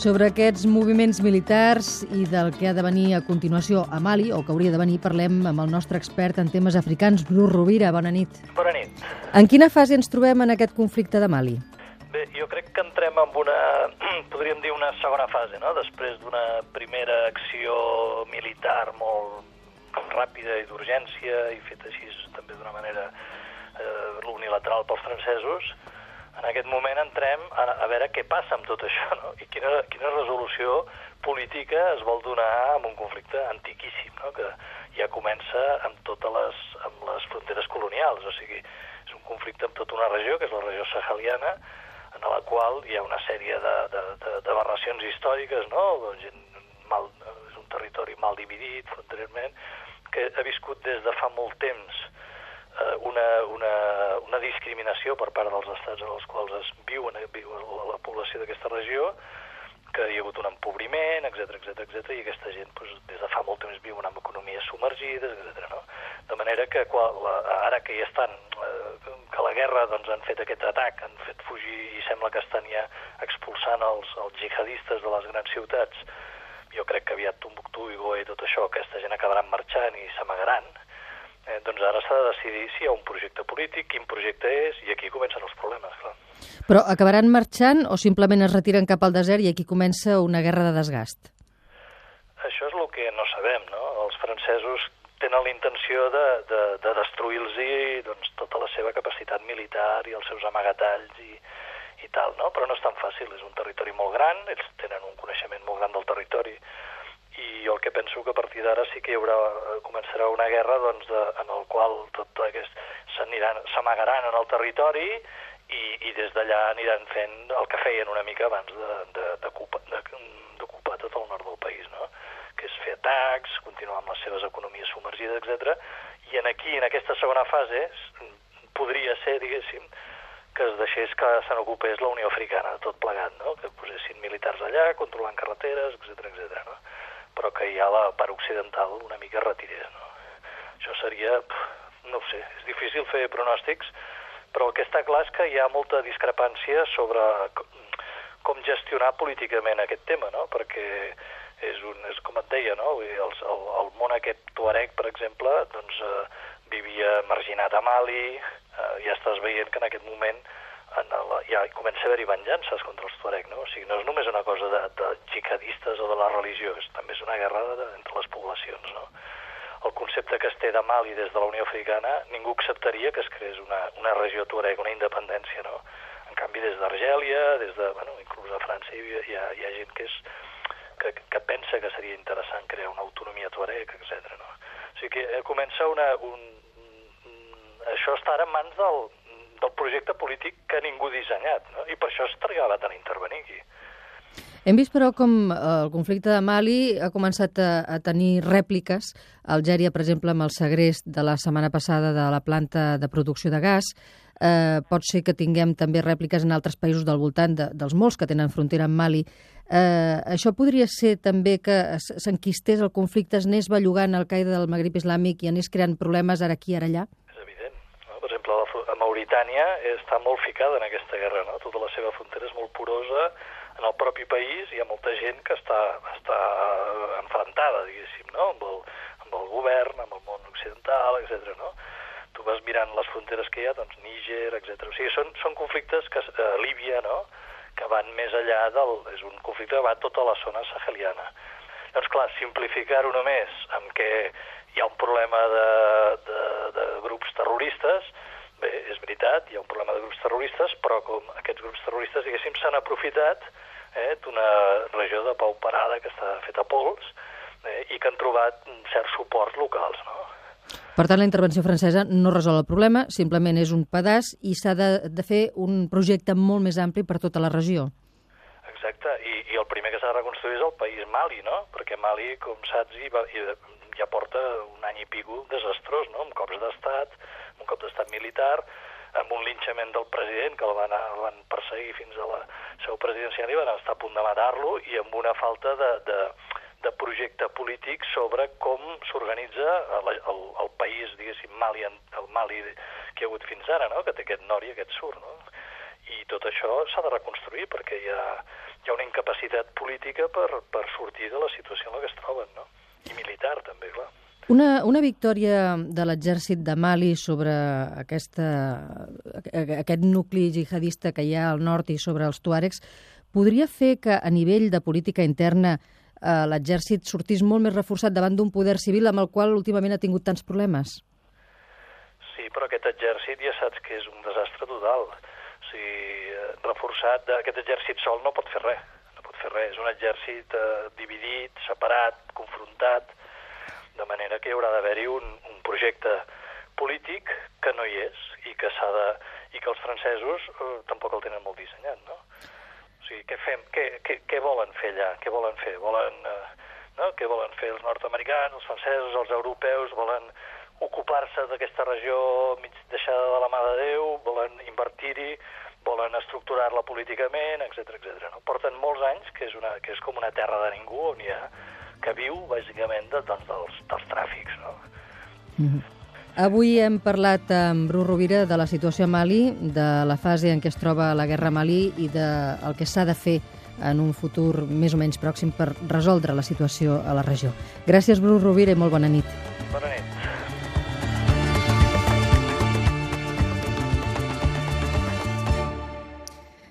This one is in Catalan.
Sobre aquests moviments militars i del que ha de venir a continuació a Mali, o que hauria de venir, parlem amb el nostre expert en temes africans, Bru Rovira. Bona nit. Bona nit. En quina fase ens trobem en aquest conflicte de Mali? Bé, jo crec que entrem en una, podríem dir, una segona fase, no? Després d'una primera acció militar molt ràpida i d'urgència i feta així també d'una manera eh, unilateral pels francesos, en aquest moment entrem a veure què passa amb tot això no? i quina, quina resolució política es vol donar amb un conflicte antiquíssim, no? que ja comença amb totes les, amb les fronteres colonials, o sigui, és un conflicte amb tota una regió, que és la regió saheliana, en la qual hi ha una sèrie d'aberracions històriques, no? Gent mal, és un territori mal dividit frontererment, que ha viscut des de fa molt temps eh, una, una discriminació per part dels estats en els quals es viuen, viu la, la població d'aquesta regió, que hi ha hagut un empobriment, etc etc etc i aquesta gent doncs, des de fa molt temps viuen amb economies submergides, etc. No? De manera que qual, la, ara que hi estan, eh, que la guerra doncs, han fet aquest atac, han fet fugir i sembla que estan ja expulsant els, els jihadistes de les grans ciutats, jo crec que aviat Tombuctú i Goe i tot això, aquesta gent acabaran marxant i s'amagaran, eh, doncs ara s'ha de decidir si hi ha un projecte polític, quin projecte és, i aquí comencen els problemes, clar. Però acabaran marxant o simplement es retiren cap al desert i aquí comença una guerra de desgast? Això és el que no sabem, no? Els francesos tenen la intenció de, de, de destruir-los doncs, tota la seva capacitat militar i els seus amagatalls i, i tal, no? Però no és tan fàcil, és un territori molt gran, ells tenen un coneixement molt gran del territori, i jo el que penso que a partir d'ara sí que hi haurà, començarà una guerra doncs, de, en el qual tot aquest s'amagaran en el territori i, i des d'allà aniran fent el que feien una mica abans d'ocupar tot el nord del país, no? que és fer atacs, continuar amb les seves economies submergides, etc. I en aquí, en aquesta segona fase, podria ser, diguéssim, que es deixés que se n'ocupés la Unió Africana, tot plegat, no? que posessin militars allà, controlant carreteres, etc etc. no? Però que ja la part occidental una mica retirés. No? Això seria, no sé, és difícil fer pronòstics, però el que està clar és que hi ha molta discrepància sobre com gestionar políticament aquest tema, no? perquè és, un, és com et deia, no? el, el, el món aquest tuareg, per exemple, doncs, eh, vivia marginat a Mali, eh, ja estàs veient que en aquest moment en la, ja comença a haver-hi venjances contra els tuareg, no? O sigui, no és només una cosa de, de jihadistes o de la religió, és, també és una guerra de, entre les poblacions, no? El concepte que es té de Mali des de la Unió Africana, ningú acceptaria que es creés una, una regió tuareg, una independència, no? En canvi, des d'Argèlia, des de, bueno, inclús a França, hi, hi, ha, hi ha gent que, és, que, que pensa que seria interessant crear una autonomia tuareg, etc. No? O sigui que eh, comença una... Un, això està ara en mans del, del projecte polític que ningú ha dissenyat, no? i per això es trigava tant a intervenir aquí. Hem vist, però, com el conflicte de Mali ha començat a, a tenir rèpliques. Algèria, per exemple, amb el segrest de la setmana passada de la planta de producció de gas. Eh, pot ser que tinguem també rèpliques en altres països del voltant de, dels molts que tenen frontera amb Mali. Eh, això podria ser també que s'enquistés el conflicte, es anés bellugant al Qaeda del Magrib Islàmic i anés creant problemes ara aquí, ara allà? exemple, a Mauritània està molt ficada en aquesta guerra, no? Tota la seva frontera és molt porosa, en el propi país hi ha molta gent que està, està enfrontada, diguéssim, no? amb, el, amb el govern, amb el món occidental, etc. no? Tu vas mirant les fronteres que hi ha, doncs Níger, etc. O sigui, són, són conflictes que, eh, Líbia, no?, que van més enllà del... és un conflicte que va a tota la zona saheliana. Llavors, clar, simplificar-ho només amb que hi ha un problema de, de, de grups terroristes, Bé, és veritat, hi ha un problema de grups terroristes, però com aquests grups terroristes, diguéssim, s'han aprofitat eh, d'una regió de pau parada que està feta a pols eh, i que han trobat certs suports locals, no? Per tant, la intervenció francesa no resol el problema, simplement és un pedaç i s'ha de, de fer un projecte molt més ampli per tota la regió. Exacte, i, i el primer que s'ha de reconstruir és el país Mali, no? Perquè Mali, com saps, hi va, hi, ja porta un any i pico desastrós, no? amb cops d'estat, militar, amb un linxament del president, que el van, el van perseguir fins a la seu presidencial i van estar a punt de matar-lo, i amb una falta de, de, de projecte polític sobre com s'organitza el, el, el país, diguéssim, Mali, el Mali que hi ha hagut fins ara, no? que té aquest nord i aquest sud. No? i tot això s'ha de reconstruir perquè hi ha, hi ha una incapacitat política per, per sortir de la situació en la que es troben, no? I militar, també, clar. Una, una victòria de l'exèrcit de Mali sobre aquesta, aquest nucli jihadista que hi ha al nord i sobre els tuàregs podria fer que a nivell de política interna eh, l'exèrcit sortís molt més reforçat davant d'un poder civil amb el qual últimament ha tingut tants problemes? Sí, però aquest exèrcit ja saps que és un desastre total. O sigui, eh, reforçat, aquest exèrcit sol no pot fer res. No pot fer res. És un exèrcit eh, dividit, separat, confrontat, de manera que hi haurà d'haver-hi un, un projecte polític que no hi és i que s'ha de i que els francesos eh, tampoc el tenen molt dissenyat, no? O sigui, què fem? Què, què, què volen fer allà? Què volen fer? Volen, eh, no? Què volen fer els nord-americans, els francesos, els europeus? Volen ocupar-se d'aquesta regió mig deixada de la mà de Déu? Volen invertir-hi? Volen estructurar-la políticament, etc etc. no? Porten molts anys, que és, una, que és com una terra de ningú, on hi ha que viu bàsicament de, doncs, dels, dels tràfics. No? Mm -hmm. Avui hem parlat amb Bru Rovira de la situació a Mali, de la fase en què es troba la guerra a Mali i del de que s'ha de fer en un futur més o menys pròxim per resoldre la situació a la regió. Gràcies, Bru Rovira, i molt bona nit. Bona